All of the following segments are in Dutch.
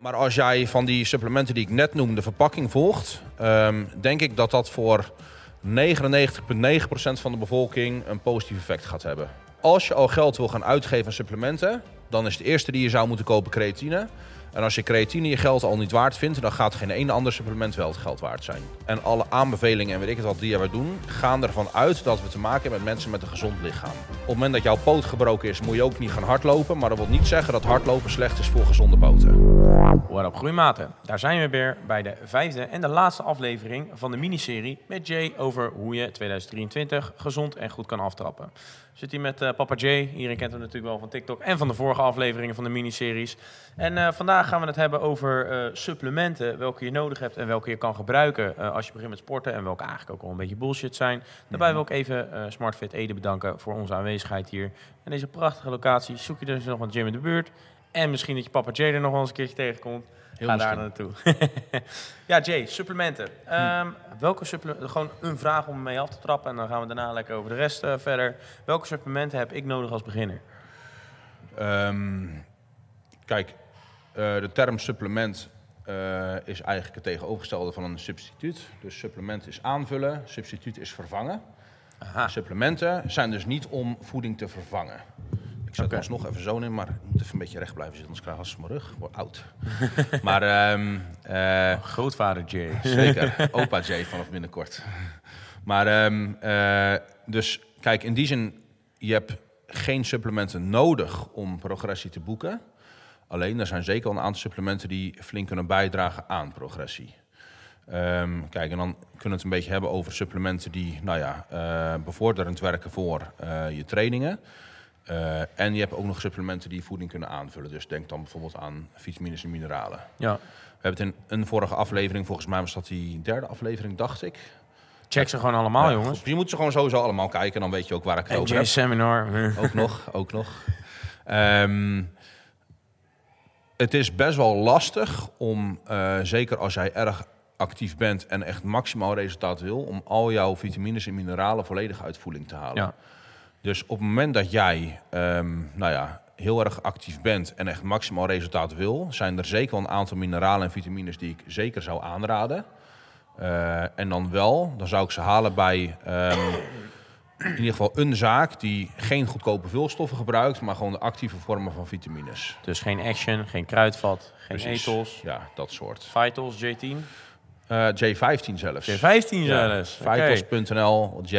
Maar als jij van die supplementen die ik net noemde, de verpakking volgt, ehm, denk ik dat dat voor 99,9% van de bevolking een positief effect gaat hebben. Als je al geld wil gaan uitgeven aan supplementen, dan is het eerste die je zou moeten kopen creatine. En als je creatine je geld al niet waard vindt, dan gaat geen één ander supplement wel het geld waard zijn. En alle aanbevelingen en weet ik het wat die we doen, gaan ervan uit dat we te maken hebben met mensen met een gezond lichaam. Op het moment dat jouw poot gebroken is, moet je ook niet gaan hardlopen. Maar dat wil niet zeggen dat hardlopen slecht is voor gezonde poten. What up, groeimaten? Daar zijn we weer bij de vijfde en de laatste aflevering van de miniserie met Jay over hoe je 2023 gezond en goed kan aftrappen. Zit hier met eh, Papa Jay. Iedereen kent hem natuurlijk wel van TikTok en van de vorige afleveringen van de miniseries. En eh, vandaag gaan we het hebben over eh, supplementen, welke je nodig hebt en welke je kan gebruiken als je begint met sporten en welke eigenlijk ook al een beetje bullshit zijn. Daarbij wil ik even SmartFit Ede bedanken voor onze aanwezigheid hier. En deze prachtige locatie. Zoek je dus nog een gym in de buurt en misschien dat je Papa Jay er nog wel eens een keertje tegenkomt. Heel Ga daar naartoe. ja, Jay, supplementen. Um, welke supplementen? Gewoon een vraag om mee af te trappen. En dan gaan we daarna lekker over de rest uh, verder. Welke supplementen heb ik nodig als beginner? Um, kijk, uh, de term supplement uh, is eigenlijk het tegenovergestelde van een substituut. Dus supplement is aanvullen, substituut is vervangen. Aha. Supplementen zijn dus niet om voeding te vervangen. Ik zet okay. nog even zo in, maar ik moet even een beetje recht blijven zitten, anders krijg ik mijn rug. Word oud. maar, um, uh, Grootvader Jay. Zeker, opa Jay vanaf binnenkort. Maar, um, uh, dus kijk, in die zin, je hebt geen supplementen nodig om progressie te boeken. Alleen, er zijn zeker een aantal supplementen die flink kunnen bijdragen aan progressie. Um, kijk, en dan kunnen we het een beetje hebben over supplementen die, nou ja, uh, bevorderend werken voor je trainingen. Uh, en je hebt ook nog supplementen die je voeding kunnen aanvullen. Dus denk dan bijvoorbeeld aan vitamines en mineralen. Ja. We hebben het in een vorige aflevering, volgens mij was dat die derde aflevering, dacht ik. Check ze gewoon allemaal, ja, jongens. Je moet ze gewoon sowieso allemaal kijken, dan weet je ook waar ik het over heb. seminar. Ook nog, ook nog. Um, het is best wel lastig om, uh, zeker als jij erg actief bent en echt maximaal resultaat wil, om al jouw vitamines en mineralen volledig uit voeding te halen. Ja. Dus op het moment dat jij um, nou ja, heel erg actief bent en echt maximaal resultaat wil, zijn er zeker wel een aantal mineralen en vitamines die ik zeker zou aanraden. Uh, en dan wel, dan zou ik ze halen bij um, in ieder geval een zaak die geen goedkope vulstoffen gebruikt, maar gewoon de actieve vormen van vitamines. Dus geen Action, geen Kruidvat, geen Precies. Ja, dat soort. Vitals, J10? Uh, J15 zelfs. J15 zelfs. Ja. Vitals.nl, J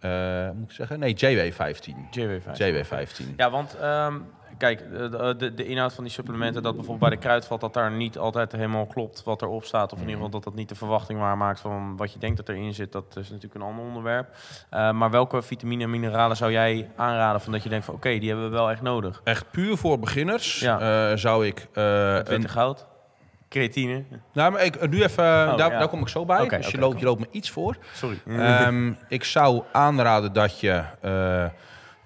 uh, moet ik zeggen? Nee, JW15. JW15. JW15. Ja, want um, kijk, de, de, de, inhoud van die supplementen, dat bijvoorbeeld bij de kruidvat, dat daar niet altijd helemaal klopt wat erop staat. Of in ieder geval dat dat niet de verwachting waarmaakt van wat je denkt dat erin zit. Dat is natuurlijk een ander onderwerp. Uh, maar welke vitamine en mineralen zou jij aanraden van dat je denkt van oké, okay, die hebben we wel echt nodig? Echt puur voor beginners ja. uh, zou ik... witte een... goud? Creatine. Nou, maar ik, nu even, oh, daar, ja. daar, kom ik zo bij. Okay, dus okay, je, loopt, je loopt me iets voor. Sorry. Um, ik zou aanraden dat je uh,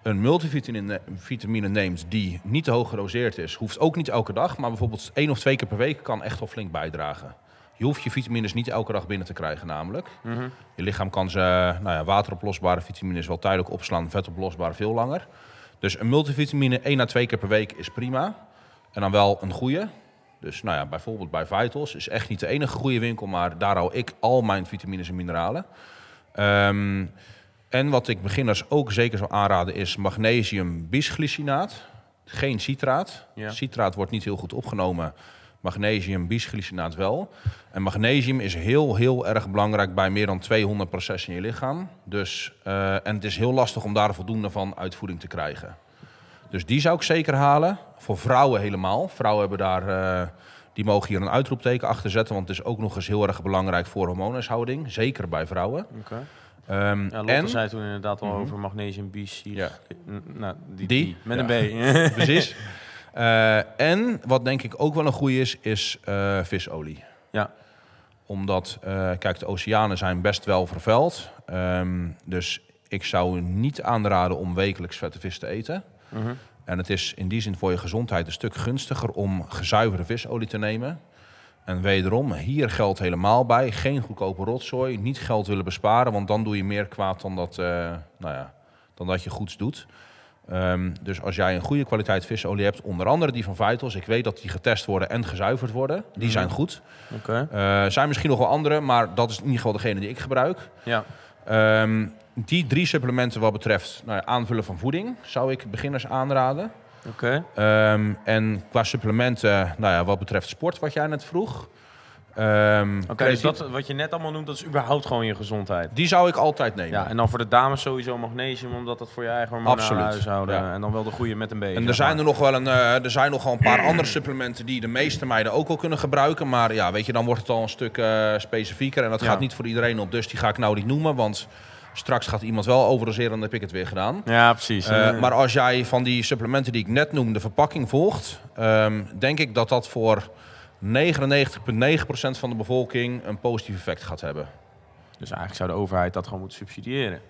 een multivitamine vitamine neemt die niet te hoog gedoseerd is. Hoeft ook niet elke dag, maar bijvoorbeeld één of twee keer per week kan echt wel flink bijdragen. Je hoeft je vitamines niet elke dag binnen te krijgen namelijk. Mm -hmm. Je lichaam kan ze, nou ja, wateroplosbare vitamines wel tijdelijk opslaan, vetoplosbare veel langer. Dus een multivitamine één à twee keer per week is prima. En dan wel een goede. Dus nou ja, bijvoorbeeld bij Vitals is echt niet de enige goede winkel, maar daar hou ik al mijn vitamines en mineralen. Um, en wat ik beginners ook zeker zou aanraden is magnesium bisglycinaat. Geen citraat. Ja. Citraat wordt niet heel goed opgenomen. Magnesium bisglycinaat wel. En magnesium is heel, heel erg belangrijk bij meer dan 200 processen in je lichaam. Dus, uh, en het is heel lastig om daar voldoende van uitvoering te krijgen. Dus die zou ik zeker halen. Voor vrouwen helemaal. Vrouwen hebben daar, uh, die mogen hier een uitroepteken achter zetten. Want het is ook nog eens heel erg belangrijk voor hormoonhuishouding. Zeker bij vrouwen. Okay. Um, ja, Lotte en, zei toen inderdaad al mm -hmm. over magnesium bisphenol. Ja. Nou, die, die, die met ja. een B. Precies. Uh, en wat denk ik ook wel een goede is, is uh, visolie. Ja. Omdat, uh, kijk, de oceanen zijn best wel vervuild. Um, dus ik zou niet aanraden om wekelijks vette vis te eten. Mm -hmm. En het is in die zin voor je gezondheid een stuk gunstiger om gezuiverde visolie te nemen. En wederom, hier geldt helemaal bij. Geen goedkope rotzooi. Niet geld willen besparen, want dan doe je meer kwaad dan dat, uh, nou ja, dan dat je goeds doet. Ehm, dus als jij een goede kwaliteit visolie hebt, onder andere die van Vitals, ik weet dat die getest worden en gezuiverd worden, die Mhm. zijn goed. Oké. Er zijn misschien nog wel andere, maar dat is in ieder geval degene die ik gebruik. Ja. Ehm, die drie supplementen wat betreft nou ja, aanvullen van voeding zou ik beginners aanraden. Oké. Ehm, en qua supplementen, nou ja, wat betreft sport, wat jij net vroeg. ehm, Oké, dus dat, wat je net allemaal noemt, dat is überhaupt gewoon je gezondheid. Die zou ik altijd nemen. Ja, en dan voor de dames sowieso magnesium, omdat dat voor je eigen hormonale huishouden. ja. En dan wel de goede met een B. En er zijn er nog wel een, eh, er zijn nog wel een paar andere supplementen die de meeste meiden ook wel kunnen gebruiken. Maar ja, weet je, dan wordt het al een stuk eh, specifieker. En dat Ja. gaat niet voor iedereen op. Dus die ga ik nou niet noemen. Want straks gaat iemand wel overdoseren en dan heb ik het weer gedaan. Ja, precies. Eh, maar als jij van die supplementen die ik net noemde, de verpakking volgt, ehm, denk ik dat dat voor 99,9% van de bevolking een positief effect gaat hebben. Dus eigenlijk zou de overheid dat gewoon moeten subsidiëren.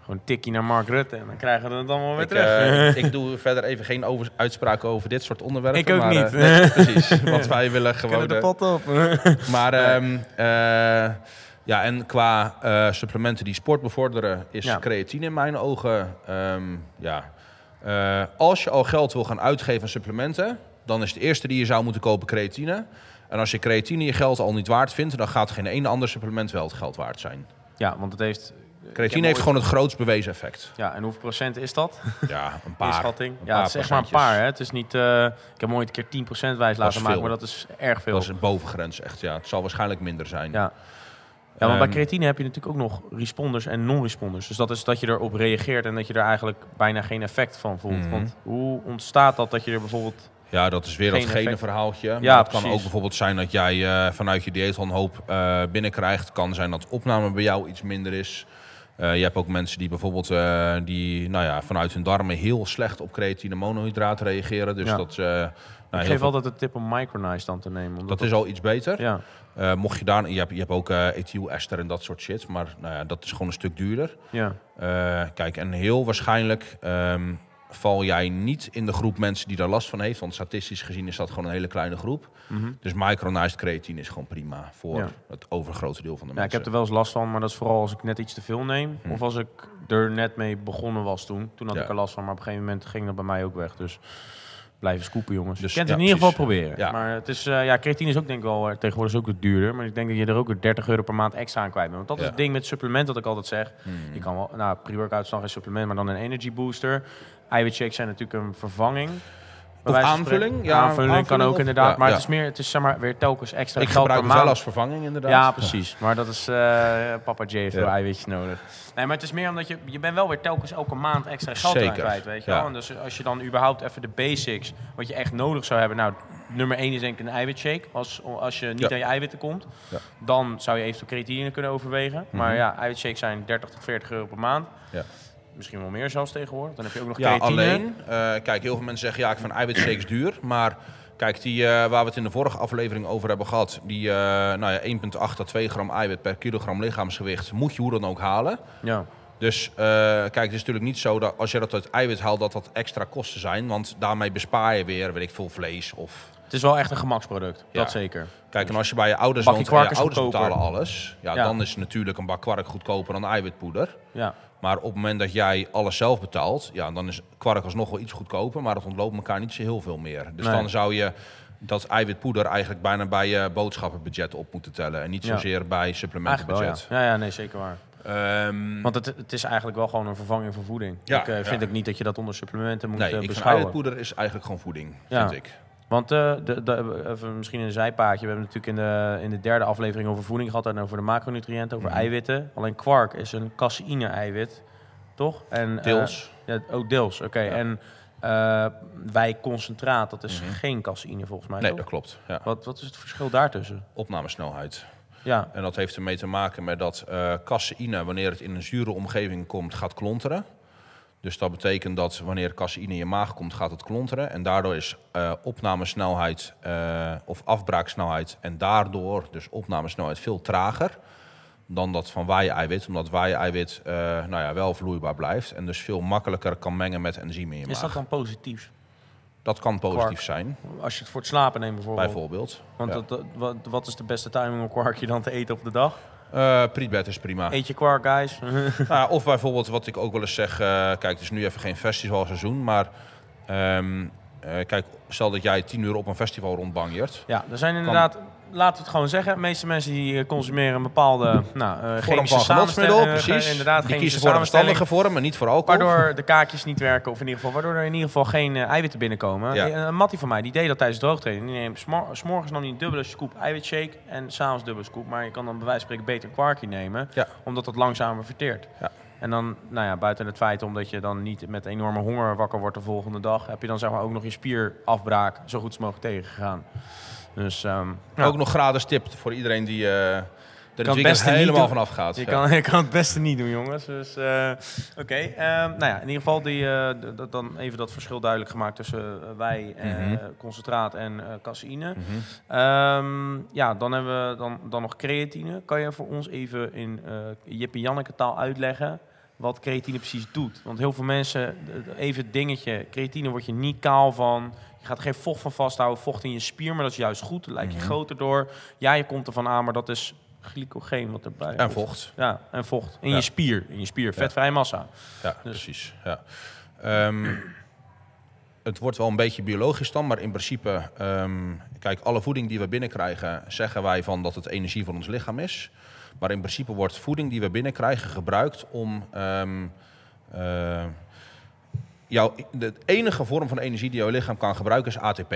Gewoon een tikkie naar Mark Rutte en dan krijgen we het allemaal weer Ik, terug. eh, ik doe verder even geen over uitspraken over dit soort onderwerpen. Ik ook maar, niet. eh, nee, precies, want wij willen gewoon... Kunnen de pot op. Maar ehm, eh, ja, en qua eh, supplementen die sport bevorderen, is Ja. creatine in mijn ogen. ehm, ja. Eh, als je al geld wil gaan uitgeven aan supplementen, dan is het eerste die je zou moeten kopen creatine. En als je creatine je geld al niet waard vindt, dan gaat geen ene ander supplement wel het geld waard zijn. Ja, want het heeft... Creatine heeft ooit- gewoon het grootst bewezen effect. Ja, en hoeveel procent is dat? Ja, een Paar. Schatting. een Ja, paar het is echt maar een paar. Hè. Het is niet... eh, ik heb ooit een keer 10% wijs laten maken, maar dat is erg veel. Dat is een bovengrens, echt. Ja, het zal waarschijnlijk minder zijn. Ja. Ja, want bij Ehm, creatine heb je natuurlijk ook nog responders en non-responders. Dus dat is dat je erop reageert en dat je er eigenlijk bijna geen effect van voelt. Mhm. Want hoe ontstaat dat dat je er bijvoorbeeld... Ja, dat is weer Geen dat gene verhaaltje. Maar Ja, het kan ook bijvoorbeeld zijn dat jij eh, vanuit je dieet al een hoop eh, binnenkrijgt. Het kan zijn dat opname bij jou iets minder is. Eh, je hebt ook mensen die bijvoorbeeld die, nou ja, vanuit hun darmen heel slecht op creatine monohydraat reageren. Dus Ja. dat, ik heel geef altijd de tip om Micronize dan te nemen. Omdat dat is al iets beter. Ja, Eh, mocht je daar, je hebt, je hebt ook eh ethylester en dat soort shit. Maar nou ja, dat is gewoon een stuk duurder. ja. Eh, kijk, en heel waarschijnlijk ehm, val jij niet in de groep mensen die daar last van heeft. Want statistisch gezien is dat gewoon een hele kleine groep. Mhm. Dus micronized creatine is gewoon prima voor Ja. het overgrote deel van de ja, ik mensen. heb er wel eens last van, maar dat is vooral als ik net iets te veel neem. Hm. Of als ik er net mee begonnen was toen. Toen had ik er last van, maar op een gegeven moment ging dat bij mij ook weg. Dus blijven scoopen, jongens. Dus, je kunt ja, het in ieder geval proberen. Ja. Maar het is, eh, ja, creatine is ook denk ik wel, eh, tegenwoordig is ook wat duurder. Maar ik denk dat je er ook weer 30 euro per maand extra aan kwijt bent. Want dat is het ding met supplement dat ik altijd zeg. Hmm. Je kan wel, nou, pre-workout is dan geen supplement, maar dan een energy booster. Eiwitshakes zijn natuurlijk een vervanging. Of aanvulling, ja, aanvulling, kan ook inderdaad. ja, maar ja. het is meer, het is zeg maar weer telkens extra Ik gebruik het wel als vervanging inderdaad. Ja, precies. Maar dat is... eh papa J heeft veel eiwitjes nodig. Nee, maar het is meer omdat je... Je bent wel weer telkens elke maand extra geld kwijt, weet je wel. En dus als je dan überhaupt even de basics... Wat je echt nodig zou hebben... Nou, nummer 1 is denk ik een eiwitshake. Als, als je niet aan je eiwitten komt. Dan zou je eventueel creatine kunnen overwegen. Maar Mhm. ja, eiwitshakes zijn 30 tot 40 euro per maand. Ja. Misschien wel meer zelfs tegenwoordig. Dan heb je ook nog Ja, creatine. alleen. eh, kijk, heel veel mensen zeggen ja, ik vind eiwitshakes duur. Maar kijk, die, eh, waar we het in de vorige aflevering over hebben gehad. Die eh, nou ja, 1,8 tot 2 gram eiwit per kilogram lichaamsgewicht. Moet je hoe dan ook halen. Ja. Dus kijk, het is natuurlijk niet zo dat als je dat uit eiwit haalt, dat dat extra kosten zijn. Want daarmee bespaar je weer, weet ik veel, vlees of... Het is wel echt een gemaksproduct. Ja. Dat zeker. Kijk, en als je bij je ouders woont je ouders goedkoper. betalen alles... Ja, Ja. dan is natuurlijk een bak kwark goedkoper dan eiwitpoeder. Ja. Maar op het moment dat jij alles zelf betaalt, ja, dan is kwark alsnog wel iets goedkoper, maar het ontloopt elkaar niet zo heel veel meer. Dus Nee. dan zou je dat eiwitpoeder eigenlijk bijna bij je boodschappenbudget op moeten tellen en niet Ja. zozeer bij Eigenlijk wel, ja. supplementenbudget. ja. Ja, nee, zeker waar. Ehm, Want het, het is eigenlijk wel gewoon een vervanging voor voeding. Ja, ik eh, vind ook niet dat je dat onder supplementen moet nee, eh, beschouwen. eiwitpoeder is eigenlijk gewoon voeding, vind ik. Want eh, de, de, even misschien een zijpaadje. We hebben natuurlijk in de, in de derde aflevering over voeding gehad en over de macronutriënten, over Mhm. eiwitten. Alleen kwark is een caseïne-eiwit, toch? En, eh, Deels. ja, ook deels, oké. Ja. En eh wij concentraat, dat is Mhm. geen caseïne volgens mij, nee, toch? dat klopt. Ja. Wat, wat is het verschil daartussen? Opnamesnelheid. Ja, En dat heeft ermee te maken met dat eh caseïne, wanneer het in een zure omgeving komt, gaat klonteren. Dus dat betekent dat wanneer caseïne in je maag komt, gaat het klonteren. En daardoor is eh, opnamesnelheid eh, of afbraaksnelheid en daardoor dus opnamesnelheid veel trager dan dat van waaie-eiwit. Omdat waaie-eiwit eh, nou ja, wel vloeibaar blijft en dus veel makkelijker kan mengen met enzymen in je is maag. dat dan positief? Dat kan positief zijn, Als je het voor het slapen neemt bijvoorbeeld. bijvoorbeeld. Want Ja. dat- wat, wat is de beste timing om kwarkje dan te eten op de dag? Eh Prietbed is prima. Eet je kwark, guys. Nou of bijvoorbeeld wat ik ook wel eens zeg, eh, kijk, het is nu even geen festivalseizoen, maar ehm, eh, kijk, stel dat jij tien uur op een festival rondbanjeert. ja, er zijn inderdaad... Laten we het gewoon zeggen. De meeste mensen die eh, consumeren een bepaalde nou, chemische van genotsmiddel, samenstelling. precies. Inderdaad, Die kiezen voor een verstandige vorm, maar niet voor alcohol. Waardoor de kaakjes niet werken, of in ieder geval, waardoor er in ieder geval geen eh, eiwitten binnenkomen. Ja. Eh, Een mattie van mij, die deed dat tijdens droogtraining. Die neemt smo- s'morgens nam hij een dubbele scoop eiwitshake en s'avonds dubbele scoop. Maar je kan dan bij wijze van spreken beter een kwarkje nemen, Ja. omdat dat langzamer verteert. Ja. En dan, nou ja, buiten het feit omdat je dan niet met enorme honger wakker wordt de volgende dag, heb je dan zeg maar ook nog je spierafbraak zo goed mogelijk tegengegaan. Dus ehm, ja. Ook nog gratis tip voor iedereen die eh er het beste helemaal vanaf gaat. Je Ja. kan, je kan het beste niet doen, jongens. Dus, eh, oké. ehm, nou ja, in ieder geval die, eh, dan even dat verschil duidelijk gemaakt tussen wij, Mhm. concentraat en caseïne. Mhm. Ehm, ja, dan hebben we dan, dan nog creatine. Kan je voor ons even in eh Jip en Janneke taal uitleggen wat creatine precies doet? Want heel veel mensen, even het dingetje, creatine word je niet kaal van. Je gaat geen vocht van vasthouden, vocht in je spier, maar dat is juist goed. Dan lijkt je Mhm. groter door. Ja, je komt ervan aan, maar dat is glycogeen wat erbij En vocht. Ja, en vocht. In Ja. je spier. In je spier. Vetvrije massa. Ja, Dus- precies. Ja. Ehm, het wordt wel een beetje biologisch dan, maar in principe, ehm, kijk, alle voeding die we binnenkrijgen, zeggen wij van dat het energie van ons lichaam is. Maar in principe wordt voeding die we binnenkrijgen gebruikt om. ehm, eh, jouw, de enige vorm van energie die jouw lichaam kan gebruiken is ATP.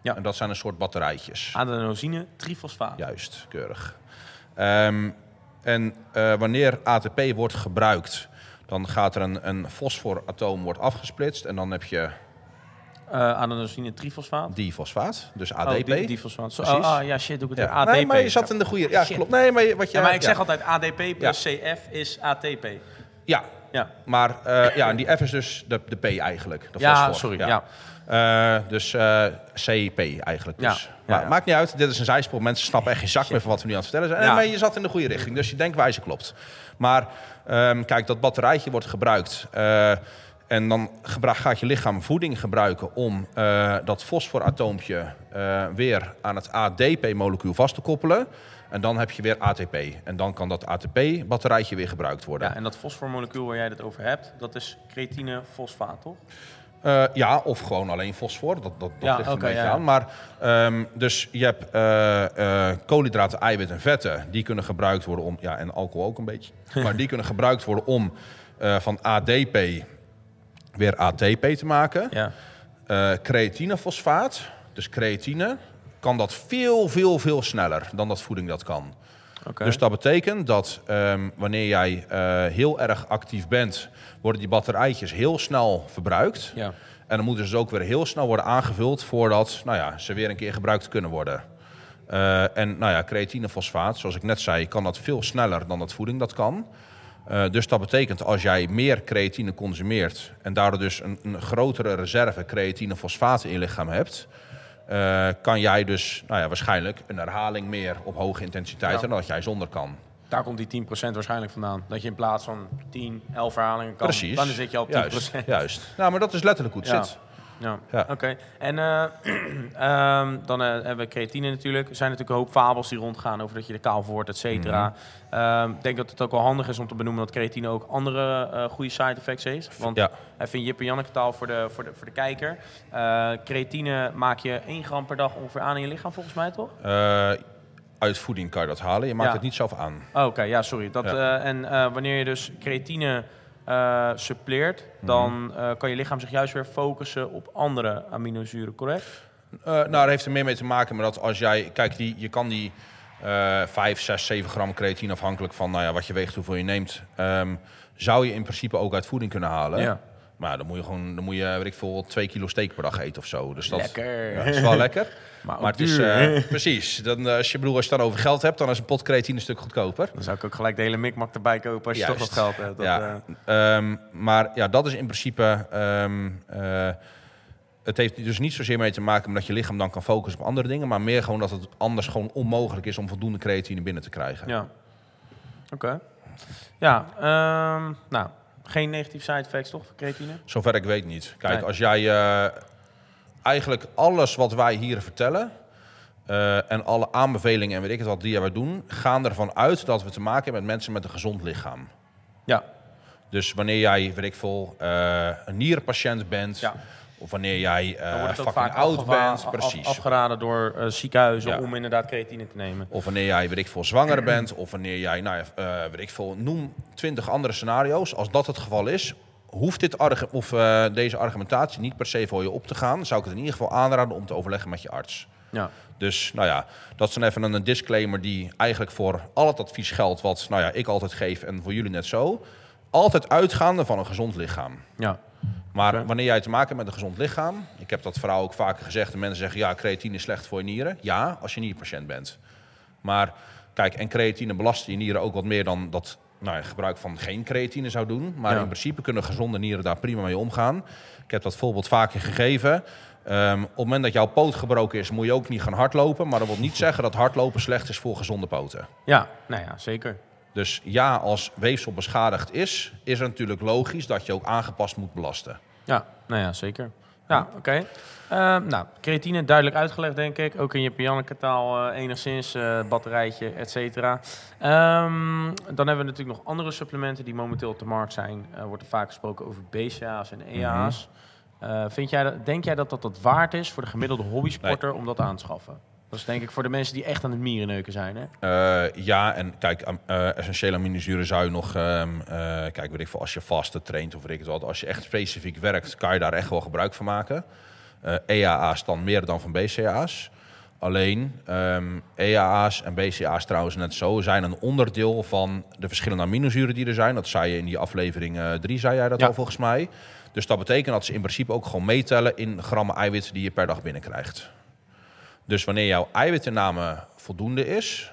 Ja. En dat zijn een soort batterijtjes. Adenosine, trifosfaat. Juist, keurig. Ehm, en eh, wanneer ATP wordt gebruikt, dan gaat er een, een fosforatoom wordt afgesplitst en dan heb je Eh, adenosine, trifosfaat. difosfaat, dus Oh, ADP. die- difosfaat. Zo, Precies. oh, ah, ja, shit, doe ik het ja. weer. ADP. Nee, maar je zat in de goede. Ja, Shit. klopt. Nee, maar wat je. Ja, maar ik zeg altijd ADP plus CF is ATP. Ja, Ja, maar eh, ja, en die F is dus de, de P eigenlijk. De ja fosfor. sorry. Ja. Eh, dus CP eigenlijk. Dus. ja, maar ja. Maakt niet uit, dit is een zijspoor. Mensen snappen echt geen zak meer van wat we nu aan het vertellen zijn. Ja. Nee, maar je zat in de goede richting, dus je denkwijze klopt. Maar ehm, kijk, dat batterijtje wordt gebruikt. En dan gaat je lichaam voeding gebruiken om eh, dat fosforatoompje eh, weer aan het ADP-molecuul vast te koppelen. En dan heb je weer ATP. En dan kan dat ATP-batterijtje weer gebruikt worden. Ja, en dat fosformolecuul waar jij het over hebt, dat is creatine fosfaat, toch? Eh, ja, of gewoon alleen fosfor. Dat, dat, dat Ja, ligt er een beetje ja, aan. Maar ehm, dus je hebt koolhydraten, eiwit en vetten. Die kunnen gebruikt worden om... Ja, en alcohol ook een beetje. maar die kunnen gebruikt worden om van ADP weer ATP te maken. Ja. Eh creatinefosfaat, dus creatine, kan dat veel, veel, veel sneller dan dat voeding dat kan. Dus dat betekent dat ehm, wanneer jij eh, heel erg actief bent, worden die batterijtjes heel snel verbruikt. ja. En dan moeten ze dus ook weer heel snel worden aangevuld voordat nou ja, ze weer een keer gebruikt kunnen worden. Eh, en nou ja, creatinefosfaat, zoals ik net zei, kan dat veel sneller dan dat voeding dat kan. Eh, dus dat betekent als jij meer creatine consumeert en daardoor dus een, een grotere reserve creatinefosfaat in je lichaam hebt, eh, kan jij dus nou ja, waarschijnlijk een herhaling meer op hoge intensiteit Ja. dan dat jij zonder kan. Daar komt die 10% waarschijnlijk vandaan. Dat je in plaats van 10, 11 herhalingen kan, Precies. dan zit je op 10%. Juist, juist. Nou, maar dat is letterlijk hoe het Ja. zit. Ja, Ja. oké. En eh, ehm, dan eh, hebben we creatine natuurlijk. Er zijn natuurlijk een hoop fabels die rondgaan over dat je er kaal voor wordt, et cetera. Mhm. Ehm, Ik denk dat het ook wel handig is om te benoemen dat creatine ook andere eh, goede side effects heeft. Want Ja. even in Jip en Janneke taal voor de, voor de, voor de kijker. Creatine maak je 1 gram per dag ongeveer aan in je lichaam volgens mij, toch? Uit voeding kan je dat halen. Je maakt Ja. het niet zelf aan. Oh, Oké, ja, sorry. Dat, en wanneer je dus creatine eh suppleert, dan Mhm. eh, kan je lichaam zich juist weer focussen op andere aminozuren, correct? Eh, nou, daar heeft er meer mee te maken met dat als jij... Kijk, die, je kan die eh 5, 6, 7 gram creatine afhankelijk van nou ja, wat je weegt, hoeveel je neemt... ehm, zou je in principe ook uit voeding kunnen halen. Ja. Maar dan moet je gewoon, dan moet je, weet ik veel, 2 kilo steak per dag eten of zo. Dus dat, Lekker. Ja, is wel lekker. Maar, het is, eh, precies. Dan, eh, als je bedoel, als je het dan over geld hebt, dan is een pot creatine een stuk goedkoper. Dan zou ik ook gelijk de hele mikmak erbij kopen als je toch wat geld hebt. Dat, ja. eh, Ehm, maar ja, dat is in principe. ehm, eh, het heeft dus niet zozeer mee te maken met dat je lichaam dan kan focussen op andere dingen, maar meer gewoon dat het anders gewoon onmogelijk is om voldoende creatine binnen te krijgen. ja. Oké. Ja, ehm, nou, geen negatieve side effects toch, voor creatine? Zover ik weet niet. Kijk, Nee. als jij eh, eigenlijk alles wat wij hier vertellen, eh, en alle aanbevelingen en weet ik het wat die we doen, gaan ervan uit dat we te maken hebben met mensen met een gezond lichaam. Ja, Dus wanneer jij, weet ik veel, eh, een nierpatiënt bent, Ja. Of wanneer jij eh fucking oud bent, af- precies. afgeraden door eh, ziekenhuizen Ja. om inderdaad creatine te nemen. Of wanneer jij, weet ik veel, zwanger bent. Of wanneer jij, nou ja, eh, weet ik veel, noem twintig andere scenario's. Als dat het geval is, hoeft dit argu- of, deze argumentatie niet per se voor je op te gaan. Zou ik het in ieder geval aanraden om te overleggen met je arts. Ja, Dus nou ja, dat is dan even een disclaimer die eigenlijk voor al het advies geldt wat nou ja, ik altijd geef en voor jullie net zo. Altijd uitgaande van een gezond lichaam. ja. Maar wanneer jij te maken hebt met een gezond lichaam, ik heb dat verhaal ook vaker gezegd, en mensen zeggen ja, creatine is slecht voor je nieren. Ja, als je nierpatiënt bent. Maar kijk, en creatine belast je nieren ook wat meer dan dat nou, gebruik van geen creatine zou doen. Maar Ja. in principe kunnen gezonde nieren daar prima mee omgaan. Ik heb dat voorbeeld vaker gegeven. Ehm, op het moment dat jouw poot gebroken is, moet je ook niet gaan hardlopen. Maar dat wil niet zeggen dat hardlopen slecht is voor gezonde poten. ja, nou ja, zeker. Dus ja, als weefsel beschadigd is, is het natuurlijk logisch dat je ook aangepast moet belasten. Ja, nou ja, zeker. Ja, oké. Eh, nou, creatine duidelijk uitgelegd, denk ik. Ook in je Pianneke-taal eh, enigszins, eh, batterijtje, et cetera. Ehm, dan hebben we natuurlijk nog andere supplementen die momenteel op de markt zijn. Er wordt er vaak gesproken over BCA's en EA's. Eh, vind jij dat, denk jij dat dat dat waard is voor de gemiddelde hobbysporter om dat aan te schaffen? Dat is denk ik voor de mensen die echt aan het mierenneuken zijn, hè? Eh, ja, en kijk, eh, essentiële aminozuren zou je nog... ehm, eh, kijk, weet ik veel, als je vaste traint of weet ik het wat... als je echt specifiek werkt, kan je daar echt wel gebruik van maken. EAA's dan meer dan van BCA's. Alleen, ehm, EAA's en BCA's trouwens net zo... zijn een onderdeel van de verschillende aminozuren die er zijn. Dat zei je in die aflevering 3, zei jij dat Ja. al volgens mij. Dus dat betekent dat ze in principe ook gewoon meetellen... in grammen eiwit die je per dag binnenkrijgt. Dus wanneer jouw eiwitinname voldoende is,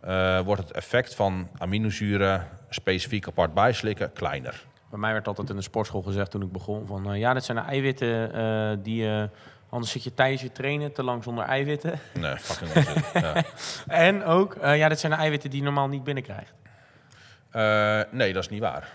eh, wordt het effect van aminozuren specifiek apart bijslikken kleiner. Bij mij werd altijd in de sportschool gezegd toen ik begon van... eh, ja, dit zijn de eiwitten eh, die... je anders zit je tijdens je trainen te lang zonder eiwitten. Nee, fucking onzin. ja. en ook, eh, ja, dit zijn de eiwitten die je normaal niet binnenkrijgt. Nee, dat is niet waar.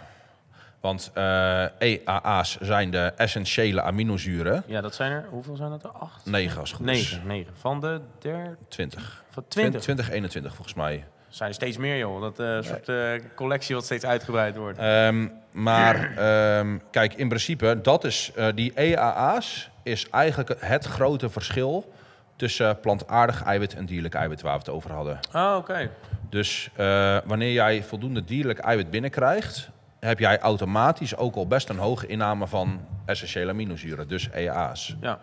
Want eh, EAA's zijn de essentiële aminozuren. Ja, dat zijn er... Hoeveel zijn dat er? Acht? 9 als het goed is. Negen. Negen. Van de der... 20. Van twintig. 20, 21 volgens mij. zijn er steeds meer, joh. Dat eh soort eh, collectie wat steeds uitgebreid wordt. Ehm, maar ehm, kijk, in principe, dat is, die EAA's is eigenlijk het grote verschil tussen plantaardig eiwit en dierlijk eiwit waar we het over hadden. Oh, oké. Dus wanneer jij voldoende dierlijk eiwit binnenkrijgt, heb jij automatisch ook al best een hoge inname van essentiële aminozuren, dus EA's. Ja.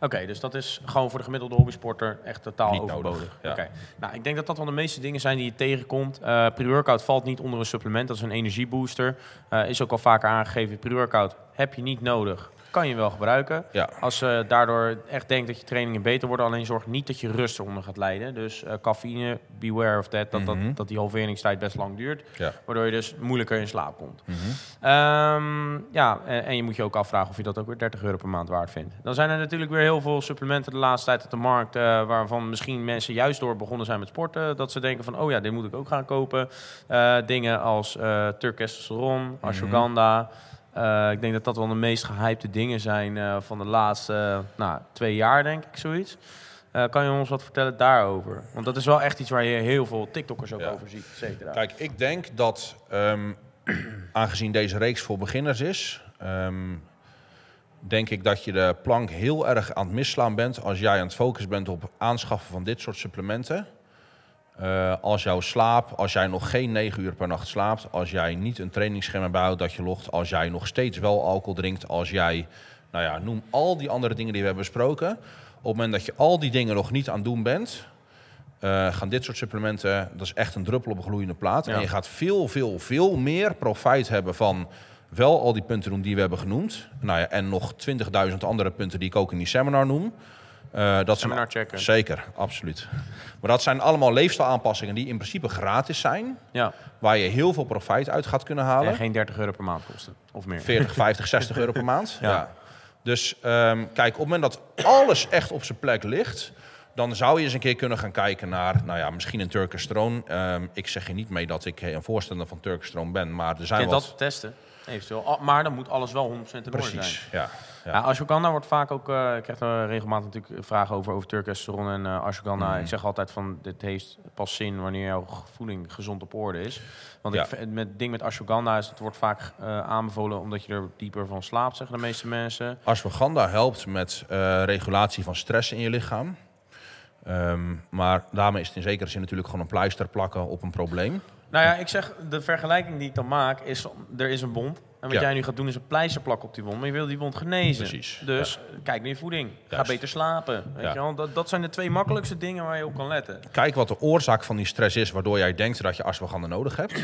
Oké, dus dat is gewoon voor de gemiddelde hobbysporter echt totaal Niet overbodig. nodig, ja. Nou, ik denk dat dat wel de meeste dingen zijn die je tegenkomt. Eh pre-workout valt niet onder een supplement, dat is een energiebooster. Eh, is ook al vaker aangegeven, pre-workout heb je niet nodig. Kan je wel gebruiken. Ja, Als je daardoor echt denkt dat je trainingen beter worden, alleen zorg niet dat je rust eronder gaat lijden. Dus eh, cafeïne, beware of that, dat, Mhm. dat, dat die halveringstijd best lang duurt. ja. Waardoor je dus moeilijker in slaap komt. Mhm. Ehm, ja, en, en je moet je ook afvragen of je dat ook weer 30 euro per maand waard vindt. Dan zijn er natuurlijk weer heel veel supplementen de laatste tijd op de markt... eh, waarvan misschien mensen juist door begonnen zijn met sporten... dat ze denken van, oh ja, dit moet ik ook gaan kopen. Eh, dingen als uh, Turkestosteron, ashwagandha... Uh, ik denk dat dat wel de meest gehypte dingen zijn uh, van de laatste uh, nou, twee jaar, denk ik, zoiets. Uh, kan je ons wat vertellen daarover? Want dat is wel echt iets waar je heel veel TikTokkers ook Ja. over ziet, et. Kijk, ik denk dat, ehm, aangezien deze reeks voor beginners is, ehm, denk ik dat je de plank heel erg aan het misslaan bent als jij aan het focussen bent op aanschaffen van dit soort supplementen. Uh, als jouw slaap, als jij nog geen 9 uur per nacht slaapt, als jij niet een trainingsschema bijhoudt dat je logt, als jij nog steeds wel alcohol drinkt, als jij, nou ja, noem al die andere dingen die we hebben besproken. Op het moment dat je al die dingen nog niet aan het doen bent, uh, gaan dit soort supplementen, dat is echt een druppel op een gloeiende plaat. Ja. En je gaat veel, veel, veel meer profijt hebben van wel al die punten doen die we hebben genoemd. Nou ja, en nog 20.000 andere punten die ik ook in die seminar noem. Uh, dat zijn, checken. Zeker, absoluut. Maar dat zijn allemaal leefstijlaanpassingen die in principe gratis zijn. Ja, Waar je heel veel profijt uit gaat kunnen halen. en geen 30 euro per maand kosten. Of meer. 40, 50, 60 euro per maand. Ja. Ja. Dus um, kijk, op het moment dat alles echt op zijn plek ligt... dan zou je eens een keer kunnen gaan kijken naar... nou ja, misschien een Turkish Throne. Um, ik zeg je niet mee dat ik een voorstander van Turkish Throne ben... maar er zijn je wat... dat testen? Eventueel. Ah, Maar dan moet alles wel 100% in orde zijn. Precies, ja. Ja. ashwagandha wordt vaak ook, eh ik krijg er regelmatig natuurlijk vragen over, over en eh ashwagandha. Mhm. Ik zeg altijd van, dit heeft pas zin wanneer jouw voeding gezond op orde is. Want Ja. ik, met het ding met ashwagandha is, het wordt vaak eh, aanbevolen omdat je er dieper van slaapt, zeggen de meeste mensen. Ashwagandha helpt met eh, regulatie van stress in je lichaam. Ehm, maar daarmee is het in zekere zin natuurlijk gewoon een pleister plakken op een probleem. Nou ja, ik zeg, de vergelijking die ik dan maak is, er is een wond. En wat Ja. jij nu gaat doen is een pleister plakken op die wond. Maar je wil die wond genezen. Precies, Dus kijk naar je voeding. Ga Juist. beter slapen. Weet Ja. je wel? Dat, dat zijn de twee makkelijkste dingen waar je op kan letten. Kijk wat de oorzaak van die stress is, waardoor jij denkt dat je ashwagandha nodig hebt.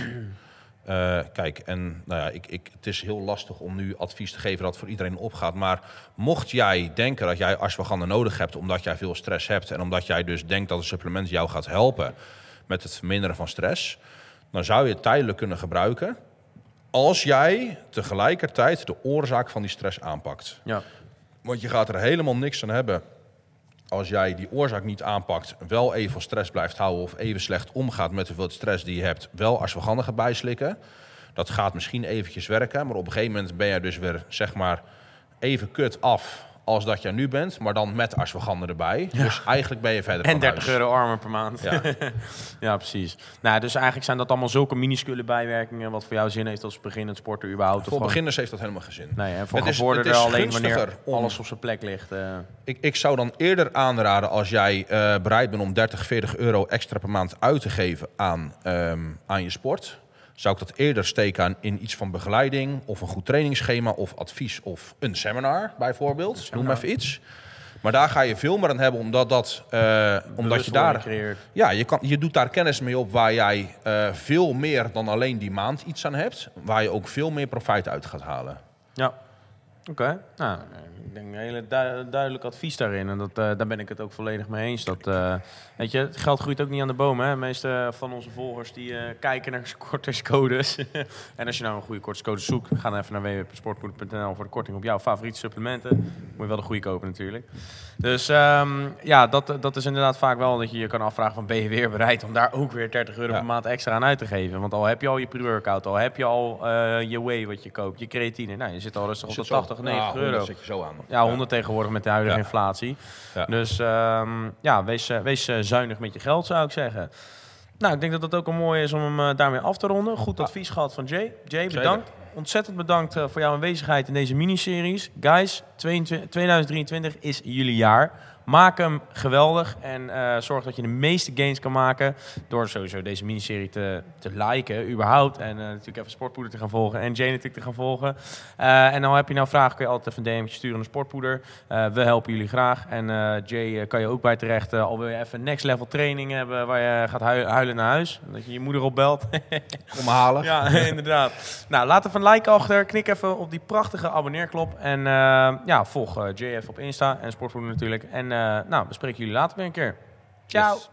Eh, kijk, en nou ja, ik, ik, het is heel lastig om nu advies te geven dat voor iedereen opgaat. Maar mocht jij denken dat jij ashwagandha nodig hebt omdat jij veel stress hebt... en omdat jij dus denkt dat een supplement jou gaat helpen met het verminderen van stress... dan zou je het tijdelijk kunnen gebruiken als jij tegelijkertijd de oorzaak van die stress aanpakt. Ja. Want je gaat er helemaal niks aan hebben als jij die oorzaak niet aanpakt, wel even stress blijft houden of even slecht omgaat met hoeveel stress die je hebt, wel ashwagandha gaat bijslikken. Dat gaat misschien eventjes werken, maar op een gegeven moment ben je dus weer zeg maar even kut af als dat jij nu bent, maar dan met ashwagandha erbij. Dus eigenlijk ben je verder En van 30 huis. euro armer per maand. Ja. Ja, precies. Nou, dus eigenlijk zijn dat allemaal zulke minuscule bijwerkingen... wat voor jou zin heeft als beginnend sporter überhaupt. Voor beginners heeft dat helemaal geen zin. Nee, en voor Het is- gevorderden het is alleen wanneer om- alles op zijn plek ligt. eh. Ik, ik zou dan eerder aanraden als jij eh, bereid bent om 30, 40 euro extra per maand uit te geven aan, ehm, aan je sport. Zou ik dat eerder steken aan in iets van begeleiding of een goed trainingsschema of advies of een seminar bijvoorbeeld. Noem seminar. even iets. Maar daar ga je veel meer aan hebben omdat, dat, eh, omdat je daar... creëert. Ja, je, kan, je doet daar kennis mee op waar jij eh, veel meer dan alleen die maand iets aan hebt. Waar je ook veel meer profijt uit gaat halen. Ja. Oké. Nou, ik denk een hele du- duidelijk advies daarin. En dat, eh, daar ben ik het ook volledig mee eens. Dat, eh, weet je, het geld groeit ook niet aan de bomen. Hè? De meeste van onze volgers die eh, kijken naar kortingscodes. en als je nou een goede kortingscode zoekt, ga dan even naar www.sportpoeder.nl voor de korting op jouw favoriete supplementen. Moet je wel de goede kopen natuurlijk. Dus ehm, ja, dat, dat is inderdaad vaak wel dat je je kan afvragen van ben je weer bereid om daar ook weer 30 euro Ja. per maand extra aan uit te geven. Want al heb je al je pre-workout, al heb je al je whey wat je koopt, je creatine. Nou, je zit al rustig op de 80, 90 euro. Dat zet je zo aan. Ja, 100 tegenwoordig met de huidige Ja. inflatie. Ja. Dus ehm, ja, wees, eh, wees eh, zuinig met je geld, zou ik zeggen. Nou, ik denk dat het ook een mooi is om hem eh, daarmee af te ronden. Goed advies gehad van Jay. Jay, bedankt. Ontzettend bedankt voor jouw aanwezigheid in deze miniseries. Guys, 22 2023 is jullie jaar. Maak hem geweldig en eh, zorg dat je de meeste gains kan maken door sowieso deze miniserie te, te liken, überhaupt. En eh, natuurlijk even Sportpoeder te gaan volgen en Jay natuurlijk te gaan volgen. Eh, en dan heb je nou vragen, kun je altijd even een DM'tje sturen naar Sportpoeder. We helpen jullie graag. En Jay kan je ook bij terecht, al wil je even next level training hebben waar je gaat hui- huilen naar huis. Dat je je moeder opbelt. Kom me halen. Ja, inderdaad. Nou, laat even een like achter. Knik even op die prachtige abonneerklop. En ja, volg eh, JF op Insta en Sportvoeding natuurlijk. En nou, we spreken jullie later weer een keer. Ciao. Yes.